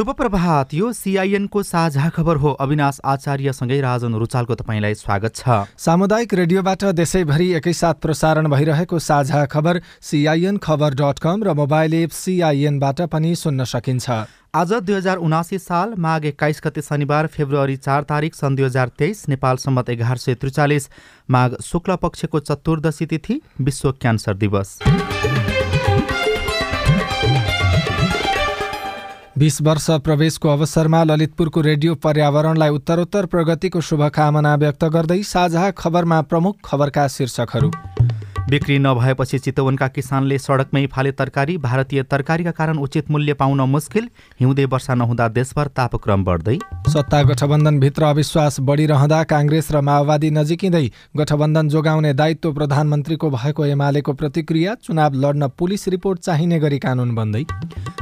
शुभ प्रभात। यो सिआइएनको साझा खबर हो। अविनाश आचार्यसँगै राजन रुचालको तपाईँलाई स्वागत छ। सामुदायिक रेडियोबाट देशैभरि एकैसाथ प्रसारण भइरहेको साझा खबर सिआइएन खबर डट कम र मोबाइल एप सिआइएनबाट पनि सुन्न सकिन्छ। आज दुई हजार उनासी साल माघ एक्काइस गते शनिबार फेब्रुअरी चार तारिक सन् दुई हजार तेइस नेपाल सम्मत एघार सय त्रिचालिस माघ शुक्ल पक्षको चतुर्दशी तिथि विश्व क्यान्सर दिवस। बिस वर्ष प्रवेशको अवसरमा ललितपुरको रेडियो पर्यावरणलाई उत्तरोत्तर प्रगतिको शुभकामना व्यक्त गर्दै साझा खबरमा प्रमुख खबरका शीर्षकहरू। बिक्री नभएपछि चितवनका किसानले सडकमै फाले तरकारी भारतीय तरकारीका कारण उचित मूल्य पाउन मुस्किल। हिउँदे वर्षा नहुँदा देशभर तापक्रम बढ्दै। सत्ता गठबन्धनभित्र अविश्वास बढिरहँदा काङ्ग्रेस र माओवादी नजिकिँदै गठबन्धन जोगाउने दायित्व प्रधानमन्त्रीको भएको एमालेको प्रतिक्रिया चुनाव लड्न पुलिस रिपोर्ट चाहिने गरी कानुन बन्दै।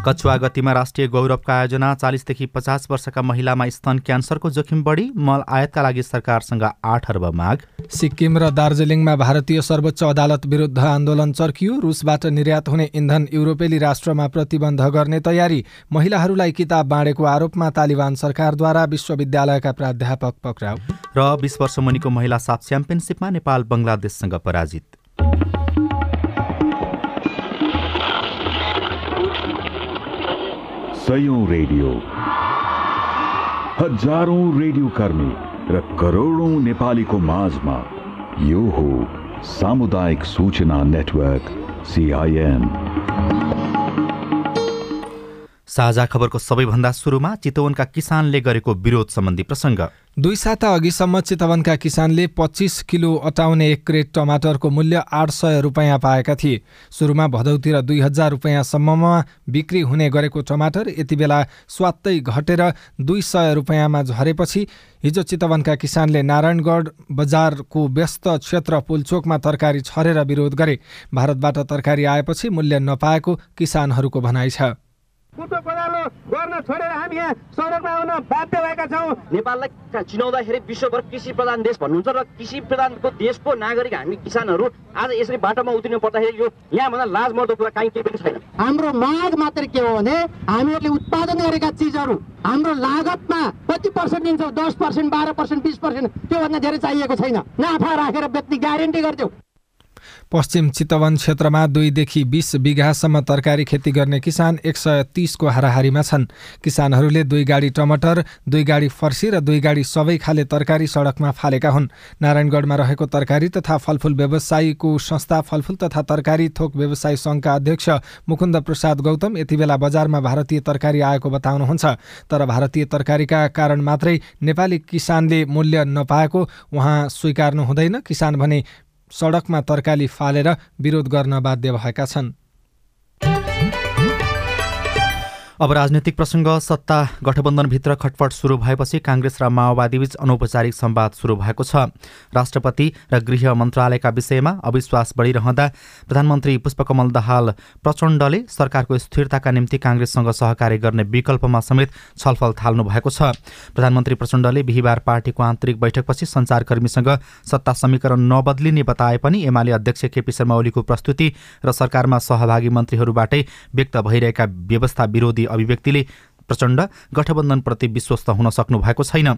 कछुवा गतिमा राष्ट्रिय गौरवका आयोजना चालिसदेखि पचास वर्षका महिलामा स्तन क्यान्सरको जोखिम बढी मल आयातका लागि सरकारसँग आठ अर्ब माग। सिक्किम र दार्जिलिङमा भारतीय सर्वोच्च अदालत भारत विरुद्ध आन्दोलन चर्कियो। रुसबाट निर्यात हुने इन्धन युरोपेली राष्ट्रमा प्रतिबन्ध गर्ने तयारी। महिलाहरूलाई किताब बाँडेको आरोपमा तालिबान सरकारद्वारा विश्वविद्यालयका प्राध्यापक पक्राउ। र बिस वर्ष मुनिको महिला साफ च्याम्पियनसिपमा नेपाल बङ्गलादेशसँग पराजित। सयौं रेडियो। हजारौं रेडियो कर्मी र करोडौं नेपालीको माझमा यो हो सामुदायिक सूचना नेटवर्क सिआइएन साझा खबरको सबैभन्दा सुरुमा चितवनका किसानले गरेको विरोध सम्बन्धी प्रसङ्ग। दुई साता अघिसम्म चितवनका किसानले पच्चिस किलो अटाउने एक क्रेट टमाटरको मूल्य आठ सय रुपियाँ पाएका थिए। सुरुमा भदौतिर दुई हजार रुपियाँसम्ममा बिक्री हुने गरेको टमाटर यति बेला स्वात्तै घटेर दुई सय रुपियाँमा झरेपछि हिजो चितवनका किसानले नारायणगढ बजारको व्यस्त क्षेत्र पुलचोकमा तरकारी छरेर विरोध गरे। भारतबाट तरकारी आएपछि मूल्य नपाएको किसानहरूको भनाइ छ। कुटो कोदालो गर्न छोडेर हामी यहाँ सडकमा आउन बाध्य भएका छौँ। नेपाललाई चिनाउँदाखेरि विश्वभर कृषि प्रधान देश भन्नुहुन्छ र कृषि प्रधानको देशको नागरिक हामी किसानहरू आज यसरी बाटोमा उत्रिनु पर्दाखेरि यो यहाँभन्दा लाज मर्दो कुरा काहीँ केही पनि छैन। हाम्रो माग मात्र के हो भने हामीहरूले उत्पादन गरेका चिजहरू हाम्रो लागतमा कति पर्सेन्ट दिन्छौँ? दस पर्सेन्ट बाह्र पर्सेन्ट बिस पर्सेन्ट त्योभन्दा धेरै चाहिएको छैन। नाफा राखेर बेच्ने ग्यारेन्टी गर्थ्यौँ पश्चिम चितवन क्षेत्रमा दुईदेखि बिस बिघासम्म तरकारी खेती गर्ने किसान एक सय तिसको हाराहारीमा छन्। किसानहरूले दुई गाडी टमाटर दुई गाडी फर्सी र दुई गाडी सबै खाले तरकारी सडकमा फालेका हुन्। नारायणगढमा रहेको तरकारी तथा फलफुल व्यवसायीको संस्था फलफुल तथा तरकारी थोक व्यवसायी सङ्घका अध्यक्ष मुकुन्द प्रसाद गौतम यति बेला बजारमा भारतीय तरकारी आएको बताउनुहुन्छ। तर भारतीय तरकारीका कारण मात्रै नेपाली किसानले मूल्य नपाएको उहाँ स्वीकार्नु हुँदैन। किसान भने सडकमा तरकारी फालेर विरोध गर्न बाध्य भएका छन्। अब राजनैतिक प्रसङ्ग सत्ता गठबन्धनभित्र खटपट सुरु भएपछि काङ्ग्रेस र माओवादीबीच अनौपचारिक सम्वाद सुरु भएको छ। राष्ट्रपति र गृह मन्त्रालयका विषयमा अविश्वास बढिरहँदा प्रधानमन्त्री पुष्पकमल दाहाल प्रचण्डले सरकारको स्थिरताका निम्ति काङ्ग्रेससँग सहकार्य गर्ने विकल्पमा समेत छलफल थाल्नु भएको छ। प्रधानमन्त्री प्रचण्डले बिहिबार पार्टीको आन्तरिक बैठकपछि सञ्चारकर्मीसँग सत्ता समीकरण नबदलिने बताए पनि एमाले अध्यक्ष केपी शर्मा ओलीको प्रस्तुति र सरकारमा सहभागी मन्त्रीहरूबाटै व्यक्त भइरहेका व्यवस्था विरोधी अभिव्यक्तिले प्रचण्ड गठबन्धनप्रति विश्वस्त हुन सक्नु भएको छैन।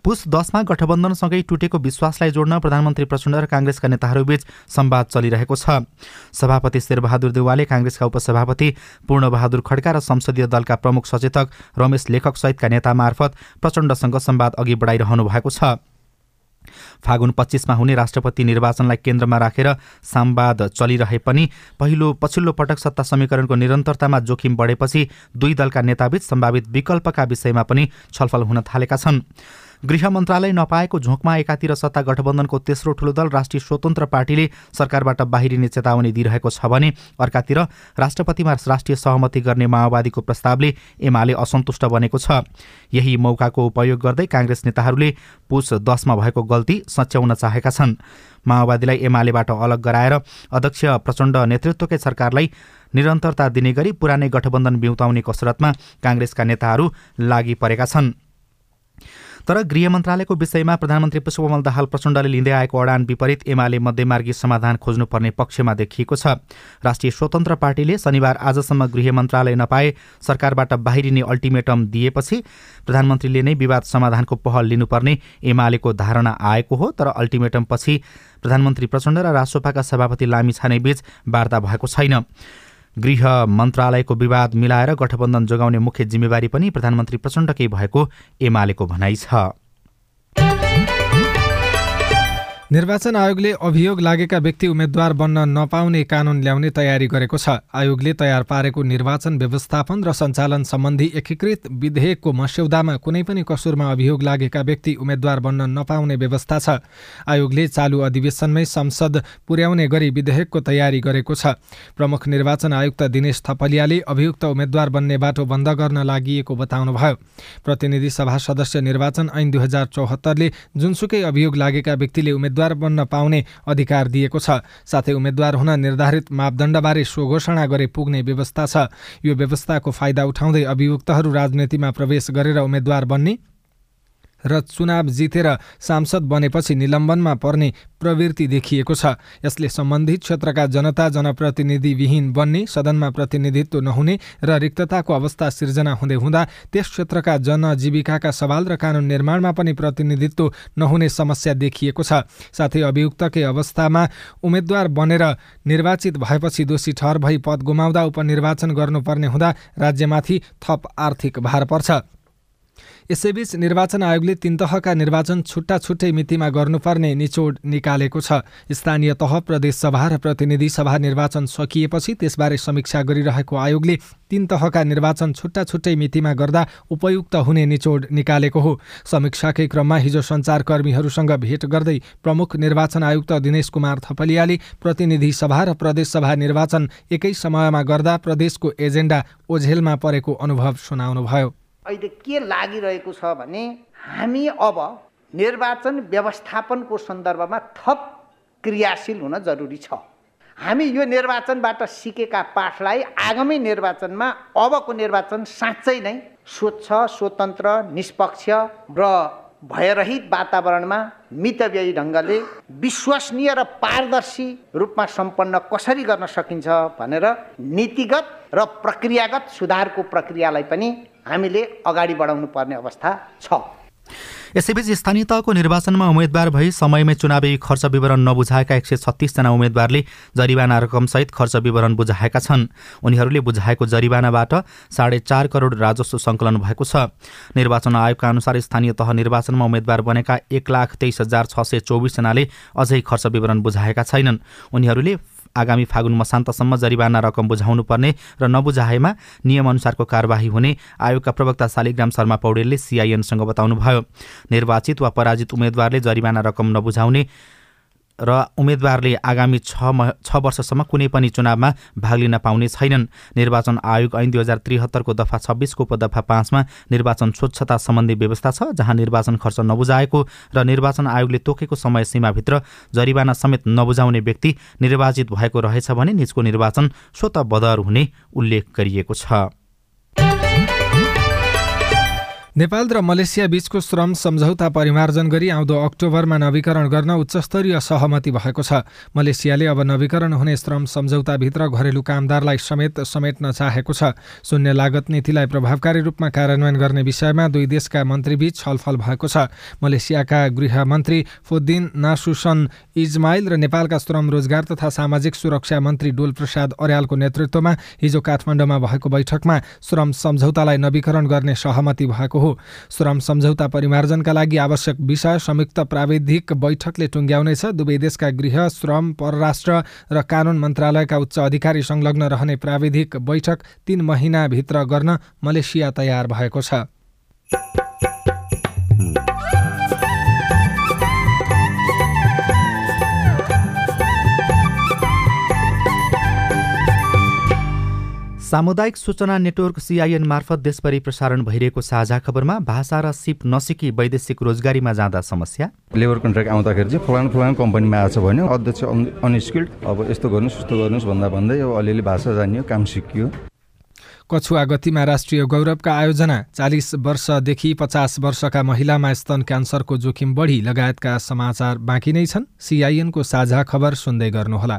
पुस दसमा गठबन्धनसँगै टुटेको विश्वासलाई जोड्न प्रधानमन्त्री प्रचण्ड र काङ्ग्रेसका नेताहरूबीच संवाद चलिरहेको छ। सभापति शेरबहादुर देवालले काङ्ग्रेसका उपसभापति पूर्णबहादुर खड्का र संसदीय दलका प्रमुख सचेतक रमेश लेखक सहितका नेता मार्फत प्रचण्डसँग संवाद अघि बढाइरहनु भएको छ। फागुन पच्चिसमा हुने राष्ट्रपति निर्वाचनलाई केन्द्रमा राखेर संवाद चलिरहे पनि पहिलो पछिल्लो पटक सत्ता समीकरणको निरन्तरतामा जोखिम बढेपछि दुई दलका नेताबीच सम्भावित विकल्पका विषयमा पनि छलफल हुन थालेका छन्। गृह मन्त्रालय नपाएको झोकमा एकातिर सत्ता गठबन्धनको तेस्रो ठुलो दल राष्ट्रिय स्वतन्त्र पार्टीले सरकारबाट बाहिरिने चेतावनी दिइरहेको छ भने अर्कातिर राष्ट्रपतिमा राष्ट्रिय सहमति गर्ने माओवादीको प्रस्तावले एमाले असन्तुष्ट बनेको छ। यही मौकाको उपयोग गर्दै काङ्ग्रेस नेताहरूले पुस दसमा भएको गल्ती सच्याउन चाहेका छन्। माओवादीलाई एमालेबाट अलग गराएर अध्यक्ष प्रचण्ड नेतृत्वकै सरकारलाई निरन्तरता दिने गरी पुरानै गठबन्धन बिउताउने कसरतमा काङ्ग्रेसका नेताहरू लागि परेका छन्। तर गृह मन्त्रालयको विषयमा प्रधानमन्त्री पुष्पकमल दाहाल प्रचण्डले लिँदै आएको अडान विपरीत एमाले मध्यमार्गी समाधान खोज्नुपर्ने पक्षमा देखिएको छ। राष्ट्रिय स्वतन्त्र पार्टीले शनिबार आजसम्म गृह मन्त्रालय नपाए सरकारबाट बाहिरिने अल्टिमेटम दिएपछि प्रधानमन्त्रीले नै विवाद समाधानको पहल लिनुपर्ने एमालेको धारणा आएको हो। तर अल्टिमेटमपछि प्रधानमन्त्री प्रचण्ड र राष्ट्रपाका सभापति लामी छानेबीच वार्ता भएको छैन। गृह मन्त्रालयको विवाद मिलाएर गठबन्धन जोगाउने मुख्य जिम्मेवारी पनि प्रधानमन्त्री प्रचण्डकै भएको एमालेको भनाइ छ। निर्वाचन आयोगले अभियोग लागेका व्यक्ति उम्मेद्वार बन्न नपाउने कानून ल्याउने तयारी गरेको छ। आयोगले तयार पारेको निर्वाचन व्यवस्थापन र सञ्चालन सम्बन्धी एकीकृत विधेयकको मस्यौदामा कुनै पनि कसुरमा अभियोग लागेका व्यक्ति उम्मेद्वार बन्न नपाउने व्यवस्था छ। आयोगले चालु अधिवेशनमै संसद पुर्याउने गरी विधेयकको तयारी गरेको छ। प्रमुख निर्वाचन आयुक्त दिनेश थपलियाले अभियुक्त उम्मेद्वार बन्ने बाटो बन्द गर्न लागि बताउनुभयो। प्रतिनिधि सभा सदस्य निर्वाचन ऐन दुई हजार चौहत्तरले जुनसुकै अभियोग लागेका व्यक्तिले उम्मेद्वार उम्मेद्वार बन्न पाउने अधिकार दिएको छ। साथै उम्मेद्वार हुन निर्धारित मापदण्डबारे स्वघोषणा गरे पुग्ने व्यवस्था छ। यो व्यवस्थाको फाइदा उठाउँदै अभियुक्तहरू राजनीतिमा प्रवेश गरेर उम्मेद्वार बन्ने र चुनाव जितेर सांसद बनेपछि निलम्बनमा पर्ने प्रवृत्ति देखिएको छ। यसले सम्बन्धित क्षेत्रका जनता जनप्रतिनिधिविहीन बन्ने सदनमा प्रतिनिधित्व नहुने र रिक्तताको अवस्था सिर्जना हुँदै हुँदा त्यस क्षेत्रका जनजीविकाका सवाल र कानुन निर्माणमा पनि प्रतिनिधित्व नहुने समस्या देखिएको छ। साथै अभियुक्तकै अवस्थामा उम्मेद्वार बनेर निर्वाचित भएपछि दोषी ठहर भई पद गुमाउँदा उपनिर्वाचन गर्नुपर्ने हुँदा राज्यमाथि थप आर्थिक भार पर्छ। यसैबीच निर्वाचन आयोगले तीन तहका निर्वाचन छुट्टा छुट्टै मितिमा गर्नुपर्ने निचोड निकालेको छ। स्थानीय तह प्रदेश सभा र प्रतिनिधि सभा निर्वाचन सकिएपछि त्यसबारे समीक्षा गरिरहेको आयोगले तीन तहका निर्वाचन छुट्टा छुट्टै मितिमा गर्दा उपयुक्त हुने निचोड निकालेको हो। समीक्षाकै क्रममा हिजो सञ्चारकर्मीहरूसँग भेट गर्दै प्रमुख निर्वाचन आयुक्त दिनेश कुमार थपलियाले प्रतिनिधि सभा र प्रदेश सभा निर्वाचन एकै समयमा गर्दा प्रदेशको एजेन्डा ओझेलमा परेको अनुभव सुनाउनुभयो। अहिले के लागिरहेको छ भने हामी अब निर्वाचन व्यवस्थापनको सन्दर्भमा थप क्रियाशील हुन जरुरी छ। हामी यो निर्वाचनबाट सिकेका पाठलाई आगामी निर्वाचनमा अबको निर्वाचन साँच्चै नै स्वच्छ स्वतन्त्र निष्पक्ष र भयरहित वातावरणमा मितव्ययी ढङ्गले विश्वसनीय र पारदर्शी रूपमा सम्पन्न कसरी गर्न सकिन्छ भनेर नीतिगत र प्रक्रियागत सुधारको प्रक्रियालाई पनि हामीले अगाडि बढाउनु पर्ने अवस्था छ। यसैबीच स्थानीय तहको निर्वाचनमा उम्मेद्वार भई समयमै चुनावी खर्च विवरण नबुझाएका एक सय छत्तिसजना उम्मेद्वारले जरिवाना रकमसहित खर्च विवरण बुझाएका छन्। उनीहरूले बुझाएको जरिवानाबाट साढे चार करोड राजस्व सङ्कलन भएको छ। निर्वाचन आयोगका अनुसार स्थानीय तह निर्वाचनमा उम्मेद्वार बनेका एक लाख तेइस हजार छ सय चौबिसजनाले अझै खर्च विवरण बुझाएका छैनन्। उनीहरूले आगामी फागुन मसान्तसम्म जरिवाना रकम बुझाउनु पर्ने र नबुझाएमा नियमअनुसारको कार्यवाही हुने आयोगका प्रवक्ता शालिग्राम शर्मा पौडेलले सिआइएनसँग बताउनुभयो। निर्वाचित वा पराजित उम्मेद्वारले जरिवाना रकम नबुझाउने र उम्मेद्वारले आगामी छ छ वर्षसम्म कुनै पनि चुनावमा भाग लिन पाउने छैनन्। निर्वाचन आयोग ऐन दुई हजार त्रिहत्तरको दफा छब्बिसको उपदफा पाँचमा निर्वाचन स्वच्छता सम्बन्धी व्यवस्था छ जहाँ निर्वाचन खर्च नबुझाएको र निर्वाचन आयोगले तोकेको समय सीमाभित्र जरिवाना समेत नबुझाउने व्यक्ति निर्वाचित भएको रहेछ भने निजको निर्वाचन स्वत बदर हुने उल्लेख गरिएको छ। नेपाल र मलेसिया बीचको श्रम सम्झौता परिमार्जन गरी आउँदो अक्टोबरमा नवीकरण गर्न उच्चस्तरीय सहमति भएको छ। मलेसियाले अब नवीकरण हुने श्रम सम्झौताभित्र घरेलु कामदारलाई समेत समेट्न चाहेको छ। शून्य लागत नीतिलाई प्रभावकारी रूपमा कार्यान्वयन गर्ने विषयमा दुई देशका मन्त्रीबीच छलफल भएको छ। मलेसियाका गृह मन्त्री फुद्दिन नासुसन इजमाइल र नेपालका श्रम रोजगार तथा सामाजिक सुरक्षा मन्त्री डोल प्रसाद अर्यालको नेतृत्वमा हिजो काठमाडौँमा भएको बैठकमा श्रम सम्झौतालाई नवीकरण गर्ने सहमति भएको हो। श्रम सम्झौता परिमार्जनका लागि आवश्यक विषय संयुक्त प्राविधिक बैठकले टुङ्ग्याउनेछ दुवै देशका गृह श्रम परराष्ट्र र कानुन मन्त्रालयका उच्च अधिकारी संलग्न रहने प्राविधिक बैठक तीन महिनाभित्र गर्न मलेसिया तयार भएको छ। सामुदायिक सूचना नेटवर्क सिआइएन मार्फत देशभरि प्रसारण भइरहेको साझा खबरमा भाषा र सिप नसिकी वैदेशिक रोजगारीमा जाँदा समस्या। लेबर कन्ट्र्याक्ट आउँदाखेरि चाहिँ फलानु फलानु कम्पनीमा आएको छ भने अध्यक्ष अनस्किल्ड अब यस्तो गर्नुहोस् उस्तो गर्नुहोस् भन्दा भन्दै अब अलिअलि भाषा जानियो काम सिकियो। कछुवा गतिमा राष्ट्रिय गौरवका आयोजना चालिस वर्षदेखि पचास वर्षका महिलामा स्तन क्यान्सरको जोखिम बढी लगायतका समाचार बाँकी नै छन्। सिआइएनको साझा खबर सुन्दै गर्नुहोला।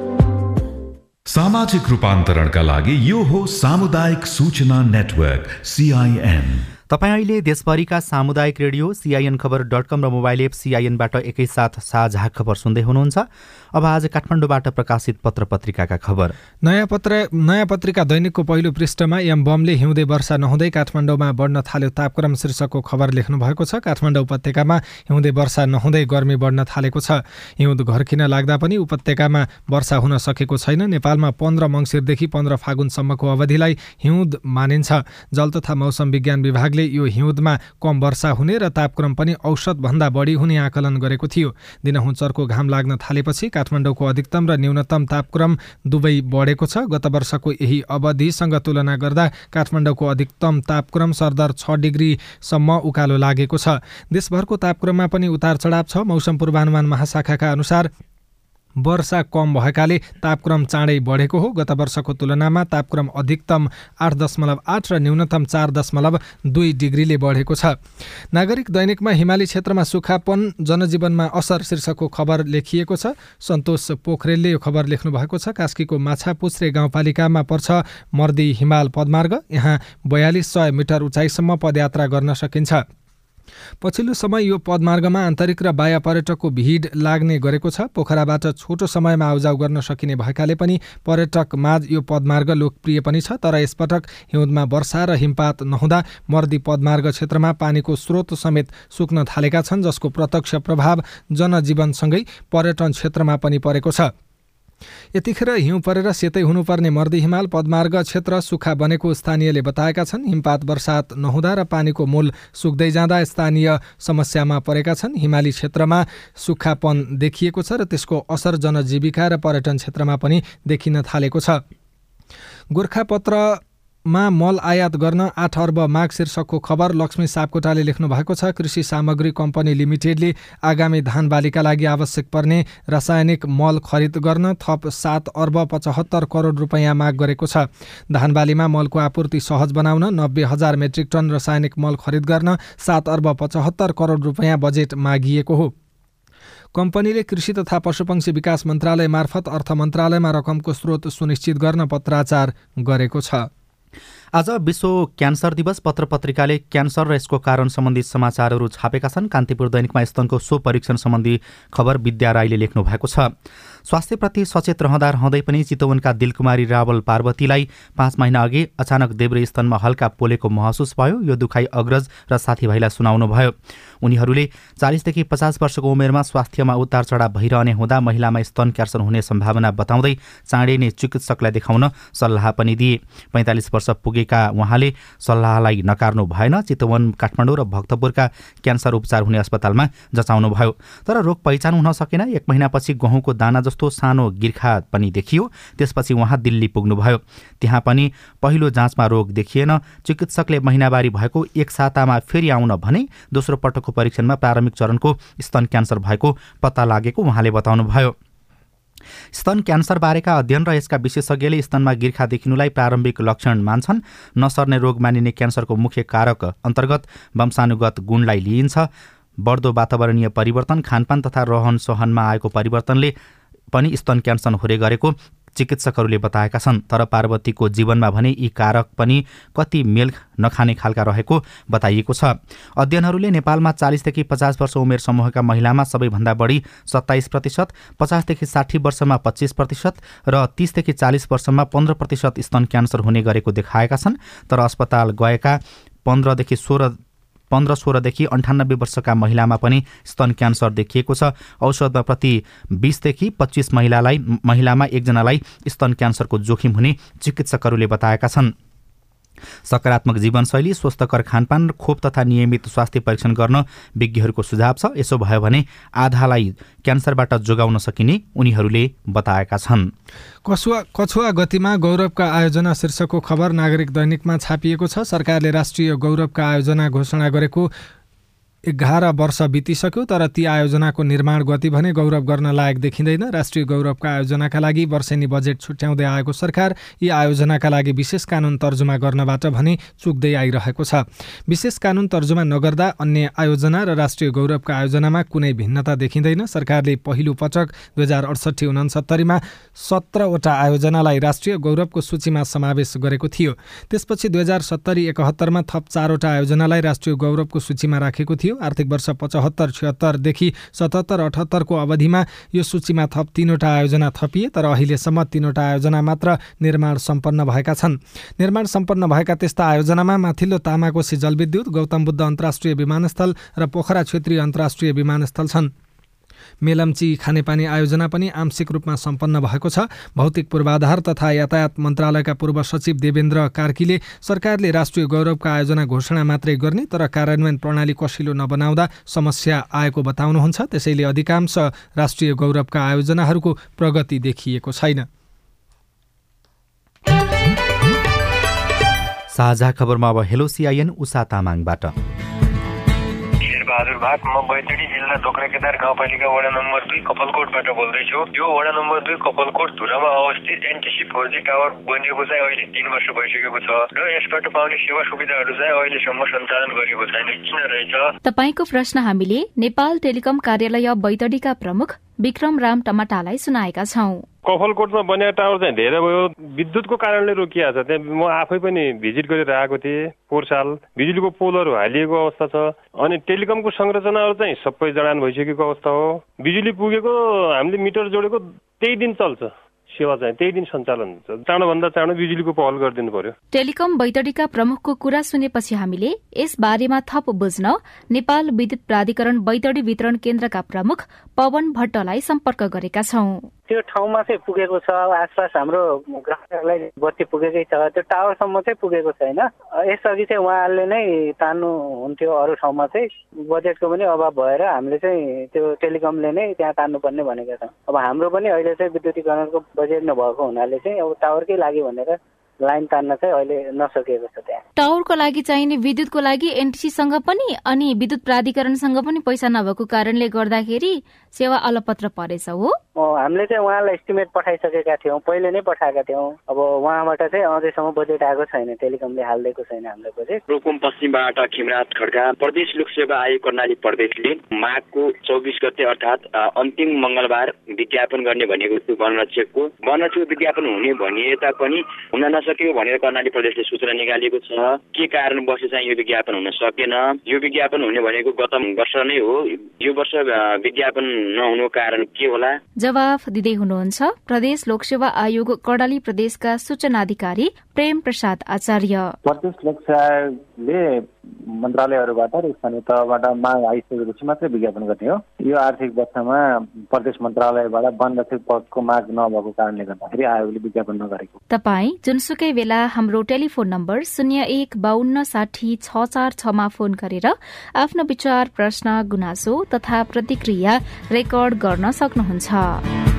सामाजिक रूपान्तरणका लागि यो हो सामुदायिक सूचना नेटवर्क सिआइएन तपाईँ अहिले देशभरिका सामुदायिक रेडियो सिआइएन खबर डट कम र मोबाइल एप सिआइएनबाट एकैसाथ साझा खबर सुन्दै हुनुहुन्छ। अब आज काठमाडौँबाट प्रकाशित पत्र पत्रिकाका खबर। नयाँ पत्र नयाँ पत्रिका दैनिकको पहिलो पृष्ठमा एम बमले हिउँदे वर्षा नहुँदै काठमाडौँमा बढ्न थाल्यो तापक्रम शीर्षकको खबर लेख्नु भएको छ। काठमाडौँ उपत्यकामा हिउँदे वर्षा नहुँदै गर्मी बढ्न थालेको छ। हिउँद घर्किन लाग्दा पनि उपत्यकामा वर्षा हुन सकेको छैन। नेपालमा पन्ध्र मङ्सिरदेखि पन्ध्र फागुनसम्मको अवधिलाई हिउँद मानिन्छ। जल तथा मौसम विज्ञान विभागले यो हिउँदमा कम वर्षा हुने र तापक्रम पनि औसतभन्दा बढी हुने आकलन गरेको थियो। दिनहुँ चर्को घाम लाग्न थालेपछि काठमाडौँको अधिकतम र न्यूनतम तापक्रम दुवै बढेको छ। गत वर्षको यही अवधिसँग तुलना गर्दा काठमाडौँको अधिकतम तापक्रम सरदर छ डिग्रीसम्म उकालो लागेको छ। देशभरको तापक्रममा पनि उतार चढाव छ। मौसम पूर्वानुमान महाशाखाका अनुसार वर्षा कम भएकाले तापक्रम चाँडै बढेको हो। गत वर्षको तुलनामा तापक्रम अधिकतम आठ दशमलव आठ र न्यूनतम चार दशमलव दुई डिग्रीले बढेको छ। नागरिक दैनिकमा हिमाली क्षेत्रमा सुखापन जनजीवनमा असर शीर्षकको खबर लेखिएको छ। सन्तोष पोखरेलले यो खबर लेख्नु भएको छ। कास्कीको माछापुछ्रे गाउँपालिकामा पर्छ मर्दी हिमाल पदमार्ग। यहाँ बयालिस सय मिटर उचाइसम्म पदयात्रा गर्न सकिन्छ। पछिल्लो समय यो पदमार्गमा आन्तरिक र बाह्य पर्यटकको भिड लाग्ने गरेको छ। पोखराबाट छोटो समयमा आउजाउ गर्न सकिने भएकाले पनि पर्यटक माझ यो पदमार्ग लोकप्रिय पनि छ तर यसपटक हिउँदमा वर्षा र हिमपात नहुँदा मर्दी पदमार्ग क्षेत्रमा पानीको स्रोत समेत सुक्न थालेका छन् जसको प्रत्यक्ष प्रभाव जनजीवनसँगै पर्यटन क्षेत्रमा पनि परेको छ। यतिखेर हिउँ परेर सेतै हुनुपर्ने मर्दी हिमाल पदमार्ग क्षेत्र सुक्खा बनेको स्थानीयले बताएका छन्। हिमपात वर्षात नहुँदा र पानीको मूल सुक्दै जाँदा स्थानीय समस्यामा परेका छन्। हिमाली क्षेत्रमा सुक्खापन देखिएको छ र त्यसको असर जनजीविका र पर्यटन क्षेत्रमा पनि देखिन थालेको छ। गोर्खापत्र मा मल आयात गर्न आठ अर्ब माग शीर्षकको खबर लक्ष्मी सापकोटाले लेख्नु भएको छ। कृषि सामग्री कम्पनी लिमिटेडले आगामी धान बालीका लागि आवश्यक पर्ने रासायनिक मल खरिद गर्न थप सात अर्ब पचहत्तर करोड रुपियाँ माग गरेको छ। धान बालीमा मलको आपूर्ति सहज बनाउन नब्बे हजार मेट्रिक टन रासायनिक मल खरिद गर्न सात अर्ब पचहत्तर करोड रुपियाँ बजेट मागिएको हो। कम्पनीले कृषि तथा पशुपक्षी विकास मन्त्रालय मार्फत अर्थ मन्त्रालयमा रकमको स्रोत सुनिश्चित गर्न पत्राचार गरेको छ। आज विश्व क्यान्सर दिवस। पत्र पत्रिकाले क्यान्सर र यसको कारण सम्बन्धी समाचारहरू छापेका छन्। कान्तिपुर दैनिकमा स्तनको सो परीक्षण सम्बन्धी खबर विद्या राईले लेख्नु भएको छ। स्वास्थ्यप्रति सचेत रहँदा रहँदै पनि चितवनका दिलकुमारी रावल पार्वतीलाई पाँच महिना अघि अचानक देब्रे स्तनमा हल्का पोलेको महसुस भयो। यो दुखाइ अग्रज र साथीभाइलाई सुनाउनु भयो उनीहरूले चालिसदेखि पचास वर्षको उमेरमा स्वास्थ्यमा उतार चढाव भइरहने हुँदा महिलामा स्तन क्यान्सर हुने सम्भावना बताउँदै चाँडै नै चिकित्सकलाई देखाउन सल्लाह पनि दिए। पैँतालिस वर्ष पुगेका उहाँले सल्लाहलाई नकार्नु भएन। चितवन काठमाडौँ र भक्तपुरका क्यान्सर उपचार हुने अस्पतालमा जचाउनु भयो तर रोग पहिचान हुन सकेन। एक महिनापछि गहुँको दाना जस्तो सानो गिर्खा पनि देखियो। त्यसपछि उहाँ दिल्ली पुग्नुभयो। त्यहाँ पनि पहिलो जाँचमा रोग देखिएन। चिकित्सकले महिनावारी भएको एक सातामा फेरि आउन भने दोस्रो पटकको परीक्षणमा प्रारम्भिक चरणको स्तन क्यान्सर भएको पत्ता लागेको उहाँले बताउनुभयो। स्तन क्यान्सर बारेका अध्ययन र यसका विशेषज्ञले स्तनमा गिर्खा देखिनुलाई प्रारम्भिक लक्षण मान्छन्। नसर्ने रोग मानिने क्यान्सरको मुख्य कारक अन्तर्गत वंशानुगत गुणलाई लिइन्छ। बढ्दो वातावरणीय परिवर्तन खानपान तथा रहन सहनमा आएको परिवर्तनले पनि स्तन क्यान्सर हुने गरेको चिकित्सकहरूले बताएका छन् तर पार्वतीको जीवनमा भने यी कारक पनि कति मेल नखाने खालका रहेको बताइएको छ। अध्ययनहरूले नेपालमा चालिसदेखि पचास वर्ष उमेर समूहका महिलामा सबैभन्दा बढी सत्ताइस प्रतिशत पचासदेखि साठी वर्षमा पच्चिस प्रतिशत र तीसदेखि चालिस वर्षमा पन्ध्र प्रतिशत स्तन क्यान्सर हुने गरेको देखाएका छन् तर अस्पताल गएका पन्ध्रदेखि सोह्र पन्ध्र सोह्रदेखि अन्ठानब्बे वर्षका महिलामा पनि स्तन क्यान्सर देखिएको छ। औषधमा प्रति बिसदेखि पच्चिस महिलालाई महिलामा एकजनालाई स्तन क्यान्सरको जोखिम हुने चिकित्सकहरूले बताएका छन्। सकारात्मक जीवनशैली स्वस्थकर खानपान खोप तथा नियमित स्वास्थ्य परीक्षण गर्न विज्ञहरूको सुझाव छ। यसो भयो भने आधालाई क्यान्सरबाट जोगाउन सकिने उनीहरूले बताएका छन्। कछुवा कछुवा गतिमा गौरवका आयोजना शीर्षकको खबर नागरिक दैनिकमा छापिएको छ। सरकारले राष्ट्रिय गौरवका आयोजना घोषणा गरेको एघार वर्ष बितिसक्यो तर ती आयोजनाको निर्माण गति भने गौरव गर्न लायक देखिँदैन। राष्ट्रिय गौरवका आयोजनाका लागि वर्षेनी बजेट छुट्याउँदै आएको सरकार यी आयोजनाका लागि विशेष कानुन तर्जुमा गर्नबाट भने चुक्दै आइरहेको छ। विशेष कानुन तर्जुमा नगर्दा अन्य आयोजना र राष्ट्रिय गौरवका आयोजनामा कुनै भिन्नता देखिँदैन। सरकारले पहिलो पटक दुई हजार अडसट्ठी उनासत्तरीमा सत्रवटा आयोजनालाई राष्ट्रिय गौरवको सूचीमा समावेश गरेको थियो। त्यसपछि दुई हजार सत्तरी एकहत्तरमा थप चारवटा आयोजनालाई राष्ट्रिय गौरवको सूचीमा राखेको थियो। थियो। आर्थिक वर्ष पचहत्तर छिहत्तरदेखि सतहत्तर अठहत्तरको अवधिमा यो सूचीमा थप तीनवटा आयोजना थपिए तर अहिलेसम्म तीनवटा आयोजना मात्र निर्माण सम्पन्न भएका छन्। निर्माण सम्पन्न भएका त्यस्ता आयोजनामा माथिल्लो तामाकोशी जलविद्युत गौतम बुद्ध अन्तर्राष्ट्रिय विमानस्थल र पोखरा क्षेत्रीय अन्तर्राष्ट्रिय विमानस्थल छन्। मेलम्ची खानेपानी आयोजना पनि आंशिक रूपमा सम्पन्न भएको छ। भौतिक पूर्वाधार तथा यातायात मन्त्रालयका पूर्व सचिव देवेन्द्र कार्कीले सरकारले राष्ट्रिय गौरवका आयोजना घोषणा मात्रै गर्ने तर कार्यान्वयन प्रणाली कसिलो नबनाउँदा समस्या आएको बताउनुहुन्छ। त्यसैले अधिकांश राष्ट्रिय गौरवका आयोजनाहरूको प्रगति देखिएको छैन। साझा खबरमा अब हेलो सिआइएन उषा तामाङबाट। बहादुर भाग म बैतडी जिल्ला दोक्रा केदार गाउँपालिका वडा नम्बर दुई कपलकोटबाट बोल्दैछु। यो वडा नम्बर दुई कपलकोट धुरामा अवस्थित एनटिसी फोर जी टावर बनिएको चाहिँ अहिले तिन वर्ष भइसकेको छ र यसबाट पाउने सेवा सुविधाहरू चाहिँ अहिलेसम्म सञ्चालन गरिएको छैन। किन रहेछ? तपाईँको प्रश्न हामीले नेपाल टेलिकम कार्यालय बैतडीका प्रमुख विक्रम राम टमाटालाई सुनाएका छौं। कफलकोटमा बनेको टावर चाहिँ धेरै भयो। विद्युतको कारणले रोकिएको छ। त्यहाँ म आफै पनि भिजिट गरेर आएको थिएँ पोहोर साल बिजुलीको पोलहरू हालिएको अवस्था छ। अनि टेलिकमको संरचनाहरू चाहिँ सबै जडान भइसकेको अवस्था हो। बिजुली पुगेको हामीले मिटर जोडेको त्यही दिन चल्छ। सेवा चाहिँ त्यही दिन सञ्चालन हुन्छ। चाँडोभन्दा चाँडो बिजुलीको पहल गरिदिनु पर्यो। टेलिकम बैतडीका प्रमुखको कुरा सुनेपछि हामीले यस बारेमा थप बुझ्न नेपाल विद्युत प्राधिकरण बैतडी वितरण केन्द्रका प्रमुख पवन भट्टलाई सम्पर्क गरेका छौं। त्यो ठाउँमा चाहिँ पुगेको छ आसपास हाम्रो ग्राहकलाई बत्ती पुगेकै छ त्यो टावरसम्म चाहिँ पुगेको छैन। यसअघि चाहिँ उहाँहरूले नै तान्नु हुन्थ्यो अरू ठाउँमा चाहिँ बजेटको पनि अभाव भएर हामीले चाहिँ त्यो टेलिकमले नै त्यहाँ तान्नुपर्ने भनेका छौँ। अब हाम्रो पनि अहिले चाहिँ विद्युतीकरणको बजेट नभएको हुनाले चाहिँ अब टावरकै लागि भनेर लाइन तान्न चाहिँ अहिले नसकेको छ त्यहाँ। टावरको लागि चाहिने विद्युतको लागि एनटिसीसँग पनि अनि विद्युत प्राधिकरणसँग पनि पैसा नभएको कारणले गर्दाखेरि सेवा अलपत्र परेछ हो। हामीले चाहिँ उहाँलाई एस्टिमेट पठाइसकेका थियौँ पहिले नै पठाएका थियौँ। अब उहाँबाट चाहिँ अझैसम्म बजेट आएको छैन टेलिकमले हालिदिएको छैन हामीलाई बजेट रुकुम पश्चिमबाट खिमराज खड्का प्रदेश लोक सेवा आयोग कर्णाली प्रदेशले माघको चौबिस गते अर्थात् अन्तिम मङ्गलबार विज्ञापन गर्ने भनेको थियो वनरक्षकको वनरक्षक विज्ञापन हुने भनिए तापनि हुन नसकेको भनेर कर्णाली प्रदेशले सूचना निकालेको छ। के कारण बसे चाहिँ यो विज्ञापन हुन सकेन? यो विज्ञापन हुने भनेको गत वर्ष नै हो। यो वर्ष विज्ञापन नहुनु कारण के होला? जवाफ दिँदै हुनुहुन्छ प्रदेश लोकसेवा आयोग कर्णाली प्रदेशका सूचना अधिकारी प्रेम प्रसाद आचार्य। प्रदेश लोकसेवा आयोगले मन्त्रालयहरूबाट र स्थानीय तहबाट माग आइसकेपछि मात्रै विज्ञापन गर्ने हो। यो आर्थिक वर्षमा प्रदेश मन्त्रालयबाट वन रक्षक पदको माग नभएको कारणले गर्दाखेरि आयोगले विज्ञापन नगरेको। तपाई जुनसुकै बेला हाम्रो टेलिफोन नम्बर शून्य एक बान्न साठी छ चार छमा फोन गरेर आफ्नो विचार प्रश्न गुनासो तथा प्रतिक्रिया रेकर्ड गर्न सक्नुहुन्छ।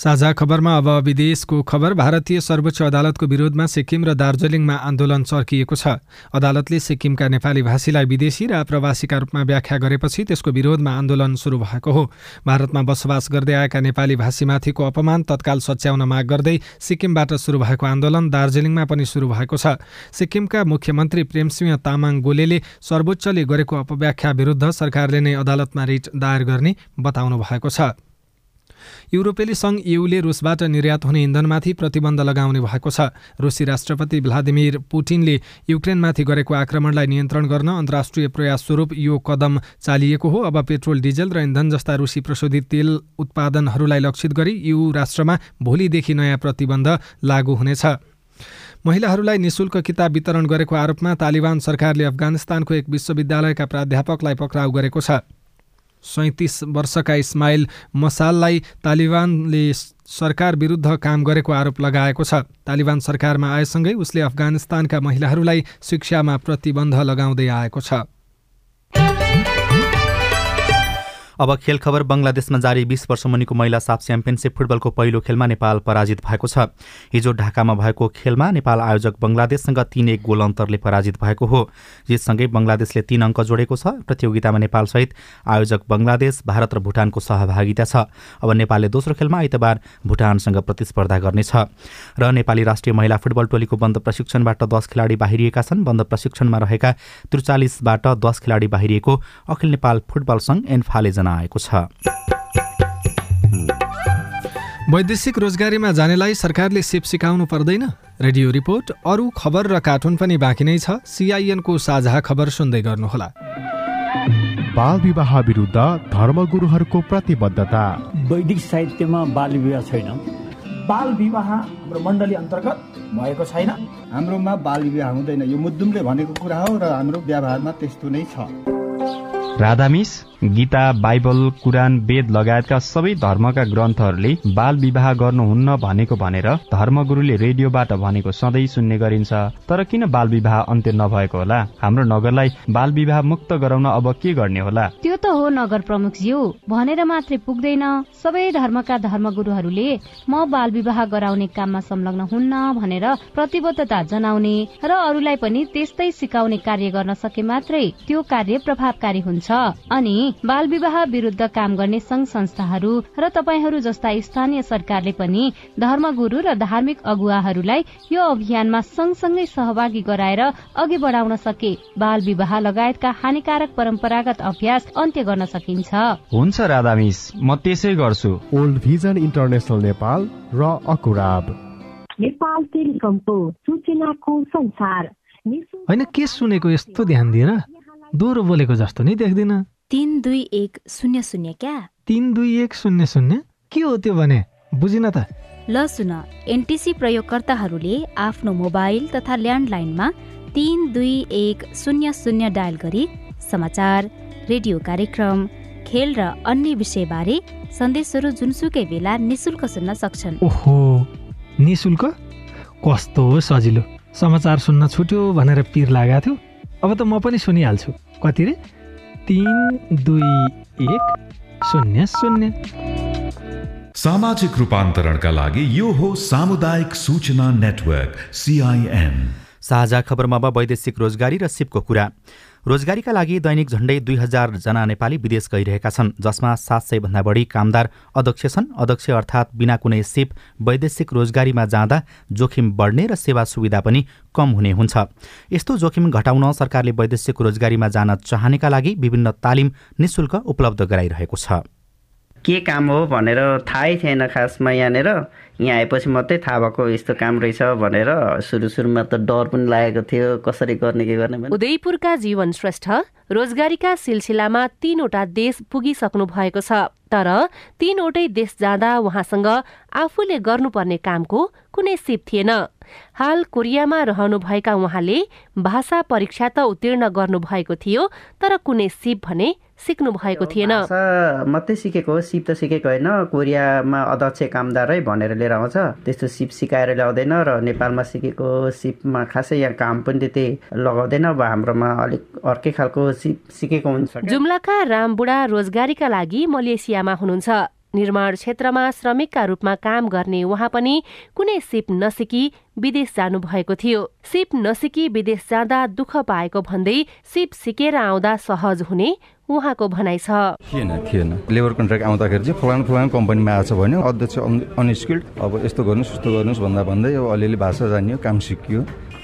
साझा खबरमा अब विदेशको खबर भारतीय सर्वोच्च अदालतको विरोधमा सिक्किम र दार्जिलिङमा आन्दोलन चर्किएको छ। अदालतले सिक्किमका नेपाली भाषीलाई विदेशी र आप्रवासीका रूपमा व्याख्या गरेपछि त्यसको विरोधमा आन्दोलन सुरु भएको हो। भारतमा बसोबास गर्दै आएका नेपाली भाषीमाथिको अपमान तत्काल सच्याउन माग गर्दै सिक्किमबाट सुरु भएको आन्दोलन दार्जिलिङमा पनि सुरु भएको छ। सिक्किमका मुख्यमन्त्री प्रेमसिंह तामाङ गोलेले सर्वोच्चले गरेको अपव्याख्या विरुद्ध सरकारले नै अदालतमा रिट दायर गर्ने बताउनु भएको छ। युरोपेली सङ्घ युले रुसबाट निर्यात हुने इन्धनमाथि प्रतिबन्ध लगाउने भएको छ। रुसी राष्ट्रपति भ्लादिमिर पुटिनले युक्रेनमाथि गरेको आक्रमणलाई नियन्त्रण गर्न अन्तर्राष्ट्रिय प्रयास स्वरूप यो कदम चालिएको हो। अब पेट्रोल डिजल र इन्धन जस्ता रुसी प्रशोधित तेल उत्पादनहरूलाई लक्षित गरी यु राष्ट्रमा भोलिदेखि नयाँ प्रतिबन्ध लागू हुनेछ। महिलाहरूलाई निशुल्क किताब वितरण गरेको आरोपमा तालिबान सरकारले अफगानिस्तानको एक विश्वविद्यालयका प्राध्यापकलाई पक्राउ गरेको छ। सैतिस वर्षका इस्माइल मसाललाई तालिबानले सरकार विरुद्ध काम गरेको आरोप लगाएको छ। तालिबान सरकारमा आएसँगै उसले अफगानिस्तानका महिलाहरूलाई शिक्षामा प्रतिबन्ध लगाउँदै आएको छ। अब खेल खबर बङ्गलादेशमा जारी बिस वर्ष मुनिको महिला साफ च्याम्पियनसिप फुटबलको पहिलो खेलमा नेपाल पराजित भएको छ। हिजो ढाकामा भएको खेलमा नेपाल आयोजक बङ्गलादेशसँग तीन एक गोल अन्तरले पराजित भएको हो। जितसँगै बङ्गलादेशले तीन अङ्क जोडेको छ। प्रतियोगितामा नेपालसहित आयोजक बङ्गलादेश भारत र भुटानको सहभागिता छ। अब नेपालले दोस्रो खेलमा आइतबार भुटानसँग प्रतिस्पर्धा गर्नेछ। र नेपाली राष्ट्रिय महिला फुटबल टोलीको बन्द प्रशिक्षणबाट दस खेलाडी बाहिरिएका छन्। बन्द प्रशिक्षणमा रहेका त्रिचालिसबाट दस खेलाडी बाहिरिएको अखिल नेपाल फुटबल सङ्घ एन्फाले जना आएको छ। वैदेशिक रोजगारीमा जानेलाई सरकारले सिप सिकाउनु पर्दैन? रेडियो रिपोर्ट अरू खबर र कार्टुन पनि बाँकी नै छ। सिआइएनको साझा खबर सुन्दै गर्नुहोला। बाल विवाह विरुद्ध धर्मगुरुहरूको प्रतिबद्धता। वैदिक साहित्यमा बाल विवाह छैन। बाल विवाह हाम्रो मण्डली अन्तर्गत भएको छैन। हाम्रोमा बाल विवाह हुँदैन। यो मुद्दुमले भनेको कुरा हो र हाम्रो व्यवहारमा त्यस्तो नै छ। राधामिस गीता बाइबल कुरान वेद लगायतका सबै धर्मका ग्रन्थहरूले बाल विवाह गर्नुहुन्न भनेको भनेर धर्मगुरुले रेडियोबाट भनेको सधैँ सुन्ने गरिन्छ। तर किन बाल विवाह अन्त्य नभएको होला? हाम्रो नगरलाई बाल विवाह मुक्त गराउन अब के गर्ने होला? हो नगर प्रमुख ज्यू भनेर मात्रै पुग्दैन। सबै धर्मका धर्मगुरुहरूले म बाल विवाह गराउने काममा संलग्न हुन्न भनेर प्रतिबद्धता जनाउने र अरूलाई पनि त्यस्तै सिकाउने कार्य गर्न सके मात्रै त्यो कार्य प्रभावकारी हुन्छ। अनि बाल विवाह विरूद्ध काम गर्ने संघ संस्थाहरू र तपाईँहरू जस्ता स्थानीय सरकारले पनि धर्मगुरू र धार्मिक अगुवाहरूलाई यो अभियानमा सँगसँगै सहभागी गराएर अघि बढ़ाउन सके। बाल विवाह लगायतका हानिकारक परम्परागत अभ्यास अन्त्य के गर्न सकिन्छ? हुन्छ राधा मिस म त्यसै गर्छु। ओल्ड भिजन इन्टरनेसनल नेपाल र अकुराब। नेपाल टेलिकमको सूचनाको संसार। होइन के सुनेको यस्तो ध्यान दिएर दोहोरो बोलेको जस्तो नि देख्दिन। तिन दुई एक शून्य शून्य क्या? तिन दुई एक शून्य शून्य? के हो त्यो भने? बुझिन त। ल सुन एनटिसी प्रयोगकर्ताहरूले आफ्नो मोबाइल तथा ल्यान्डलाइनमा तिन दुई एक शून्य शून्य डायल गरी समाचार रेडियो कार्यक्रम खेल र अन्य विषयबारे सन्देशहरू जुनसुकै बेला निशुल्क सुन्न सक्छन्। ओहो निशुल्क? कस्तो सजिलो। समाचार सुन्न छुट्यो भनेर पिर लागेको थियो। अब त म पनि सुनिहाल्छु। कति रे? तिन दुई एक शून्य शून्य। सामाजिक रूपान्तरणका लागि यो हो सामुदायिक सूचना नेटवर्क सिआइएन साझा खबरमा अब वैदेशिक रोजगारी र सिपको कुरा। रोजगारीका लागि दैनिक झण्डै दुई हजार जना नेपाली विदेश गइरहेका छन् जसमा सात सय भन्दा बढी कामदार अध्यक्ष छन्। अध्यक्ष अर्थात् बिना कुनै सिप वैदेशिक रोजगारीमा जाँदा जोखिम बढ्ने र सेवा सुविधा पनि कम हुने हुन्छ। यस्तो जोखिम घटाउन सरकारले वैदेशिक रोजगारीमा जान चाहनेका लागि विभिन्न तालिम निशुल्क उपलब्ध गराइरहेको छ। के काम हो भनेर थाहै थिएन खासमा यहाँनिर। यहाँ आएपछि मात्रै थाहा भएको यस्तो काम रहेछ भनेर सुरु सुरुमा त डर पनि लागेको थियो। कसरी गर्ने के गर्ने उदयपुरका जीवन श्रेष्ठ रोजगारीका सिलसिलामा तीनवटा देश पुगिसक्नु भएको छ। तर तीनवटै देश जाँदा उहाँसँग आफूले गर्नुपर्ने कामको कुनै सिप थिएन। हाल कोरियामा रहनुभएका उहाँले भाषा परीक्षा त उत्तीर्ण गर्नुभएको थियो तर कुनै सिप भने सिक्नु भएको थिएन। मात्रै सिकेको हो सिप त सिकेको होइन। कोरियामा अध्यक्ष कामदारै भनेर लिएर आउँछ। त्यस्तो सिप सिकाएर ल्याउँदैन र नेपालमा सिकेको सिपमा खासै यहाँ काम पनि त्यति लगाउँदैन अब हाम्रोमा अलिक अर्कै खालको सिप सिकेको हुन्छ। जुम्लाका रामबुढा रोजगारीका लागि मलेसियामा हुनुहुन्छ। निर्माण क्षेत्रमा श्रमिकका रूपमा काम गर्ने उहाँ पनि कुनै सिप नसिकी विदेश जानु भएको थियो। सिप नसिकी विदेश जाँदा दुःख पाएको भन्दै सिप सिकेर आउँदा सहज हुने उहाँको भनाइ छ। थिएन थिएन। लेबर कन्ट्र्याक्ट आउँदाखेरि चाहिँ फलानु फलानु कम्पनीमा आएको छ भने अध्यक्ष अनस्किल्ड। अब यस्तो गर्नुहोस् उस्तो गर्नुहोस् भन्दा भन्दै अब अलिअलि भाषा जानियो काम सिकियो।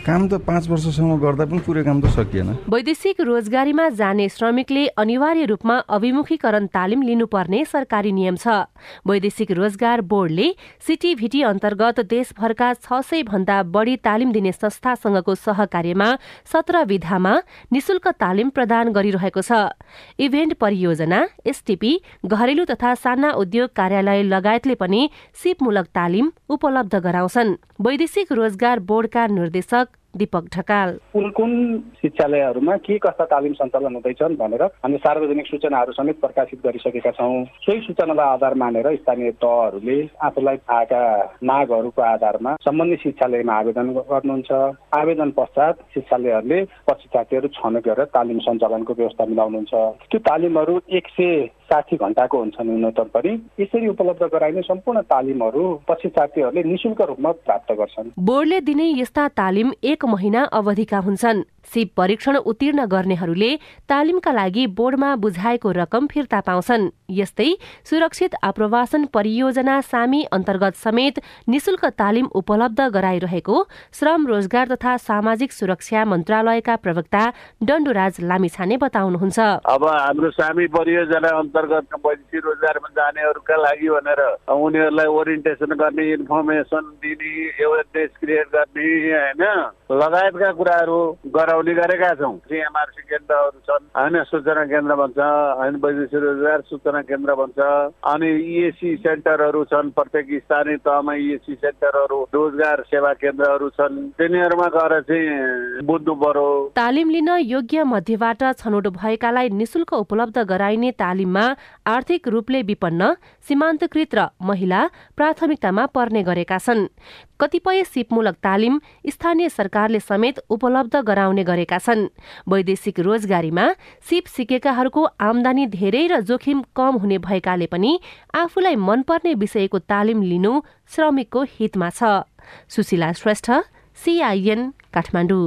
काम त पाँच वर्षसम्म गर्दा पनि पुरै काम त सकिएन। वैदेशिक रोजगारीमा जाने श्रमिकले अनिवार्य रूपमा अभिमुखीकरण तालिम लिनुपर्ने सरकारी नियम छ। वैदेशिक रोजगार बोर्डले सिटिभिटी अन्तर्गत देशभरका छ सय भन्दा बढी तालिम दिने संस्थासँगको सहकार्यमा सत्र विधामा निशुल्क तालिम प्रदान गरिरहेको छ। इभेन्ट परियोजना एसटिपी घरेलु तथा साना उद्योग कार्यालय लगायतले पनि सिपमूलक तालिम उपलब्ध गराउँछन्। वैदेशिक रोजगार बोर्डका निर्देशक दीपक ढकाल। कुन कुन शिक्षालयहरूमा के कस्ता तालिम सञ्चालन हुँदैछन् भनेर हामी सार्वजनिक सूचनाहरू समेत प्रकाशित गरिसकेका छौँ। सोही सूचनालाई आधार मानेर स्थानीय तहहरूले आफूलाई आएका मागहरूको आधारमा सम्बन्धित शिक्षालयमा आवेदन गर्नुहुन्छ। आवेदन पश्चात शिक्षालयहरूले पश्चातीहरू छनौट गरेर तालिम सञ्चालनको व्यवस्था मिलाउनुहुन्छ। त्यो तालिमहरू एक सय साठी घन्टाको हुन्छ न्यूनतम पनि। यसरी उपलब्ध गराइने सम्पूर्ण तालिमहरू पश्चातीहरूले निशुल्क रूपमा प्राप्त गर्छन्। बोर्डले दिने यस्ता तालिम एक महिना अवधिका हुन्छन्। सिप परीक्षण उत्तीर्ण गर्नेहरूले तालिमका लागि बोर्डमा बुझाएको रकम फिर्ता पाउँछन्। यस्तै सुरक्षित आप्रवासन परियोजना सामी अन्तर्गत समेत निशुल्क तालिम उपलब्ध गराइरहेको श्रम रोजगार तथा सामाजिक सुरक्षा मन्त्रालयका प्रवक्ता डण्डुराज लामिछाने बताउनुहुन्छ। अब हाम्रो सामी परियोजना अन्तर्गत वैदेशिक रोजगारमा जानेहरूका लागि भनेर उनीहरूलाई ओरिएन्टेसन गर्ने इन्फर्मेसन दिने एवेरनेस क्रिएट गर्ने होइन? लगायतका कुराहरू गराउने गरेका छौँ। सिएमआरसी केन्द्रहरू छन् होइन? सूचना केन्द्र भन्छ होइन? वैदेशिक रोजगार सूचना केन्द्र भन्छ। अनि इएससी सेन्टरहरू छन् प्रत्येक स्थानीय तहमा इएससी सेन्टरहरू रोजगार सेवा केन्द्रहरू छन्। तिनीहरूमा गएर चाहिँ बुझ्नु पर्यो। तालिम लिन योग्य मध्येबाट छनौट भएकालाई निशुल्क उपलब्ध गराइने तालिममा आर्थिक रूपले विपन्न सीमान्तकृत र महिला प्राथमिकतामा पर्ने गरेका छन्। कतिपय सिपमूलक तालिम स्थानीय सरकारले समेत उपलब्ध गराउने गरेका छन्। वैदेशिक रोजगारीमा सिप सिकेकाहरूको आमदानी धेरै र जोखिम कम हुने भएकाले पनि आफूलाई मनपर्ने विषयको तालिम लिनु श्रमिकको हितमा छ। सुशीला श्रेष्ठ सिआइएन काठमाडौँ।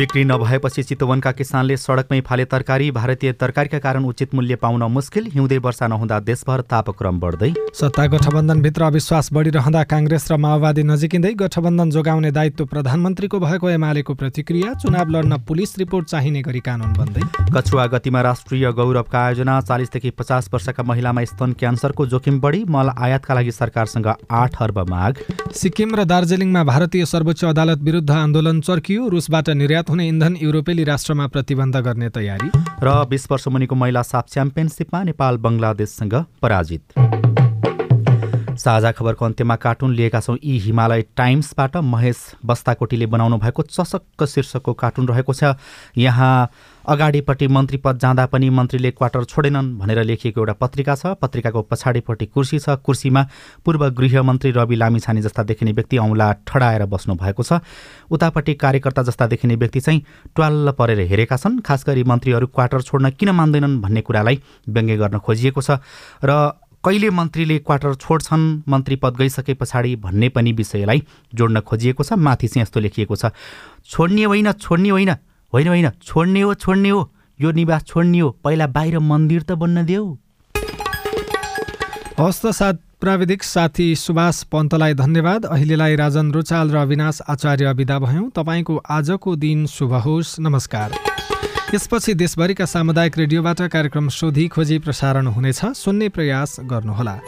बिक्री नभएपछि चितवनका किसानले सडकमै फाले तरकारी भारतीय तरकारीका कारण उचित मूल्य पाउन मुस्किल। हिउँदे वर्षा नहुँदा देशभर तापक्रम बढ्दै। सत्ता गठबन्धनभित्र अविश्वास बढिरहँदा काङ्ग्रेस र माओवादी नजिकिँदै गठबन्धन जोगाउने दायित्व प्रधानमन्त्रीको भएको एमालेको प्रतिक्रिया चुनाव लड्न पुलिस रिपोर्ट चाहिने गरी कानून बन्दै। कछुवा गतिमा राष्ट्रिय गौरवका आयोजना चालिसदेखि पचास वर्षका महिलामा स्तन क्यान्सरको जोखिम बढी मल आयातका लागि सरकारसँग आठ अर्ब माग। सिक्किम र दार्जिलिङमा भारतीय सर्वोच्च अदालत विरुद्ध आन्दोलन चर्कियो रुसबाट निर्यात हुने इन्धन युरोपेली राष्ट्रमा प्रतिबन्ध गर्ने तयारी। र बिस वर्ष मुनिको महिला साफ च्याम्पियनसिपमा नेपाल बङ्गलादेशसँग पराजित। साझा खबरको अन्त्यमा कार्टुन लिएका छौँ यी हिमालय टाइम्सबाट महेश बस्ताकोटीले बनाउनु भएको चसक्क शीर्षकको कार्टुन रहेको छ। यहाँ अगाडिपट्टि मन्त्री पद जाँदा पनि मन्त्रीले क्वार्टर छोडेनन् भनेर लेखिएको एउटा पत्रिका छ। पत्रिकाको पछाडिपट्टि कुर्सी छ। कुर्सीमा पूर्व गृहमन्त्री रवि लामिछाने जस्ता देखिने व्यक्ति औँला ठडाएर बस्नु भएको छ। उतापट्टि कार्यकर्ता जस्ता देखिने व्यक्ति चाहिँ ट्वाल्ल परेर हेरेका छन्। खास गरी मन्त्रीहरू क्वार्टर छोड्न किन मान्दैनन् भन्ने कुरालाई व्यङ्ग्य गर्न खोजिएको छ। र कहिले मन्त्रीले क्वार्टर छोड्छन् मन्त्री पद गइसके पछाडि भन्ने पनि विषयलाई जोड्न खोजिएको छ। माथि चाहिँ यस्तो लेखिएको छ। छोड्ने होइन छोड्ने होइन। होइन होइन। छोड्ने हो छोड्ने हो। यो निवास छोड्ने हो। पहिला बाहिर मन्दिर त बन्न देऊ। हस्त साथ प्राविधिक साथी सुभाष पन्तलाई धन्यवाद। अहिलेलाई राजन रुचाल र अविनाश आचार्य विदा भयौँ। तपाईँको आजको दिन शुभ होस्। नमस्कार। यसपछि देशभरिका सामुदायिक रेडियोबाट कार्यक्रम सोधी खोजी प्रसारण हुनेछ। सुन्ने प्रयास गर्नुहोला।